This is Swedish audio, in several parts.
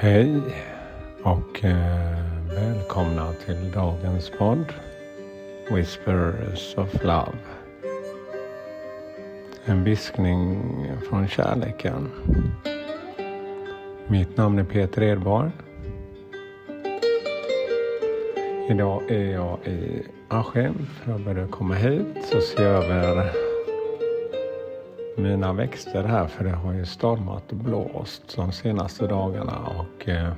Hej och eh, välkomna till dagens podd Whispers of Love. En viskning från kärleken. Mitt namn är Peter Edborg. Idag är jag i Askim för jag började komma hit och se över mina växter här för det har ju stormat och blåst de senaste dagarna och eh,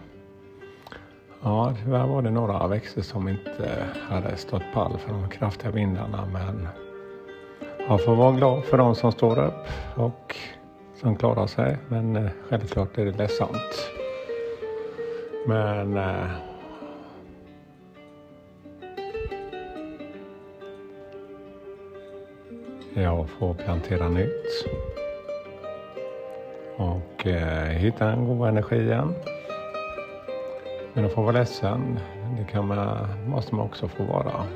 ja, tyvärr var det några växter som inte hade stått pall för de kraftiga vindarna men jag får vara glad för de som står upp och som klarar sig men eh, självklart är det ledsamt. Men eh, Jag får plantera nytt. Och eh, hitta en god energi igen. Men att få vara ledsen, det kan man, måste man också få vara.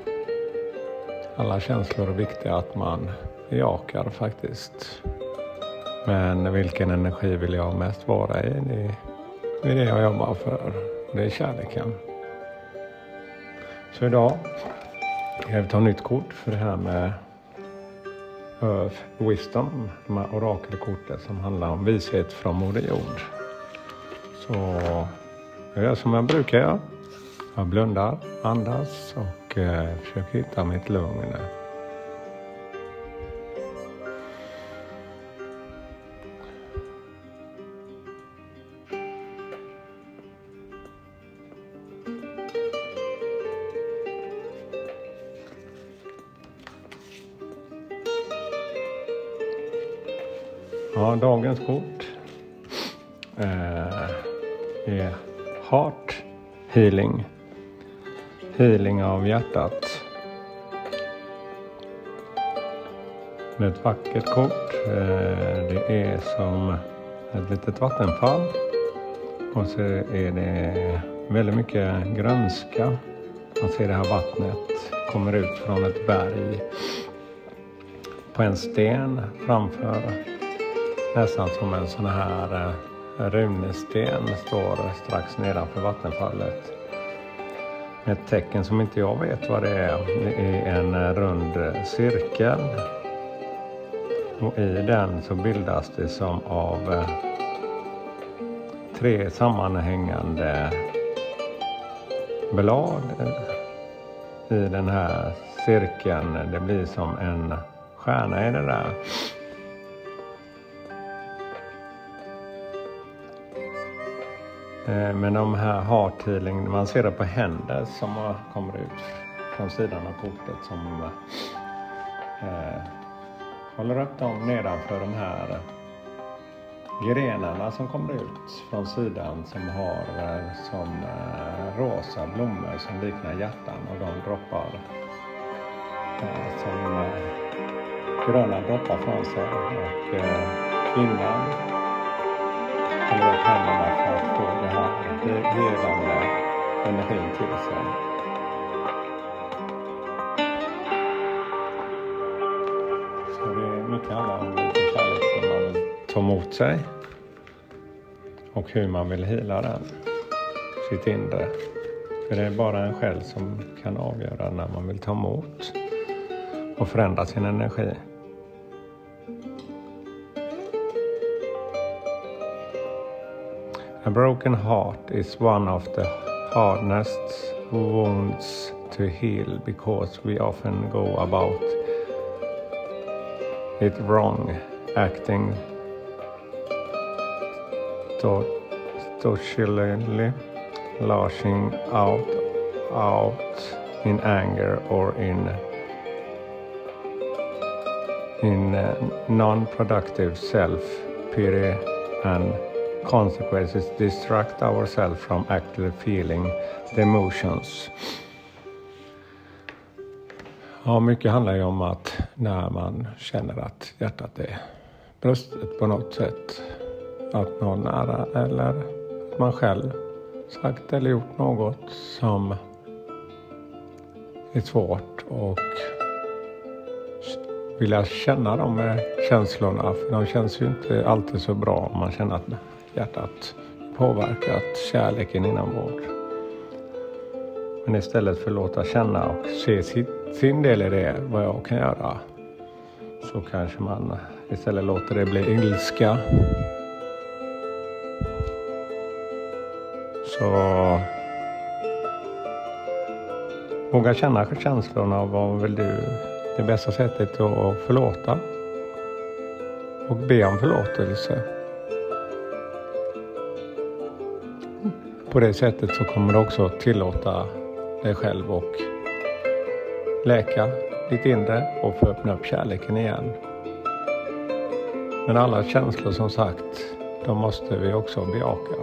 Alla känslor är viktiga att man bejakar faktiskt. Men vilken energi vill jag mest vara i? Det är det jag jobbar för. Det är kärleken. Så idag ska vi ta nytt kort för det här med Earth Wisdom, de här orakelkorten som handlar om vishet från Moder Jord. Så jag gör som jag brukar göra. Jag blundar, andas och eh, försöker hitta mitt lugn. Ja, dagens kort eh, är Heart Healing. Healing av hjärtat. Det är ett vackert kort. Eh, det är som ett litet vattenfall. Och så är det väldigt mycket grönska. Man ser det här vattnet kommer ut från ett berg på en sten framför nästan som en sån här runesten runsten står strax nedanför vattenfallet. Ett tecken som inte jag vet vad det är. Det är en eh, rund cirkel. Och i den så bildas det som av eh, tre sammanhängande blad i den här cirkeln. Det blir som en stjärna i det där. Eh, men de här heart healing, man ser det på händer som kommer ut från sidan av kortet som eh, håller upp dem nedanför de här eh, grenarna som kommer ut från sidan som har eh, som eh, rosa blommor som liknar hjärtan och de droppar eh, som eh, gröna droppar från sig. Och eh, kvinnan håller upp händerna för Eh, det energin till sig. Så det är mycket handlar om vilken kärlek som man vill ta emot sig och hur man vill hila den, sitt inre. För det är bara en själv som kan avgöra när man vill ta emot och förändra sin energi. Broken heart is one of the hardest wounds to heal because we often go about it wrong, acting socially, lashing out, out in anger or in in non-productive self-pity and consequences distract ourselves from actually feeling the emotions. Ja, mycket handlar ju om att när man känner att hjärtat är brustet på något sätt, att någon nära eller att man själv sagt eller gjort något som är svårt och vilja känna de känslorna, för de känns ju inte alltid så bra om man känner att hjärtat påverkat kärleken inombords. Men istället för att låta känna och se sin del i det, vad jag kan göra, så kanske man istället låter det bli ilska. Så våga känna känslorna. Vad vill du? Det bästa sättet att förlåta och be om förlåtelse. På det sättet så kommer du också tillåta dig själv och läka ditt inre och få öppna upp kärleken igen. Men alla känslor som sagt, de måste vi också bejaka.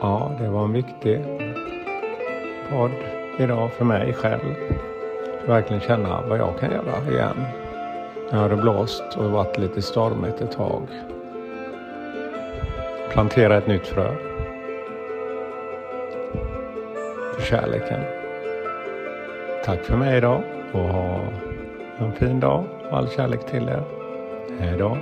Ja, det var en viktig podd idag för mig själv. Verkligen känna vad jag kan göra igen. Nu har det blåst och varit lite stormigt ett tag. Plantera ett nytt frö. För kärleken. Tack för mig idag och ha en fin dag och all kärlek till er. Hej då.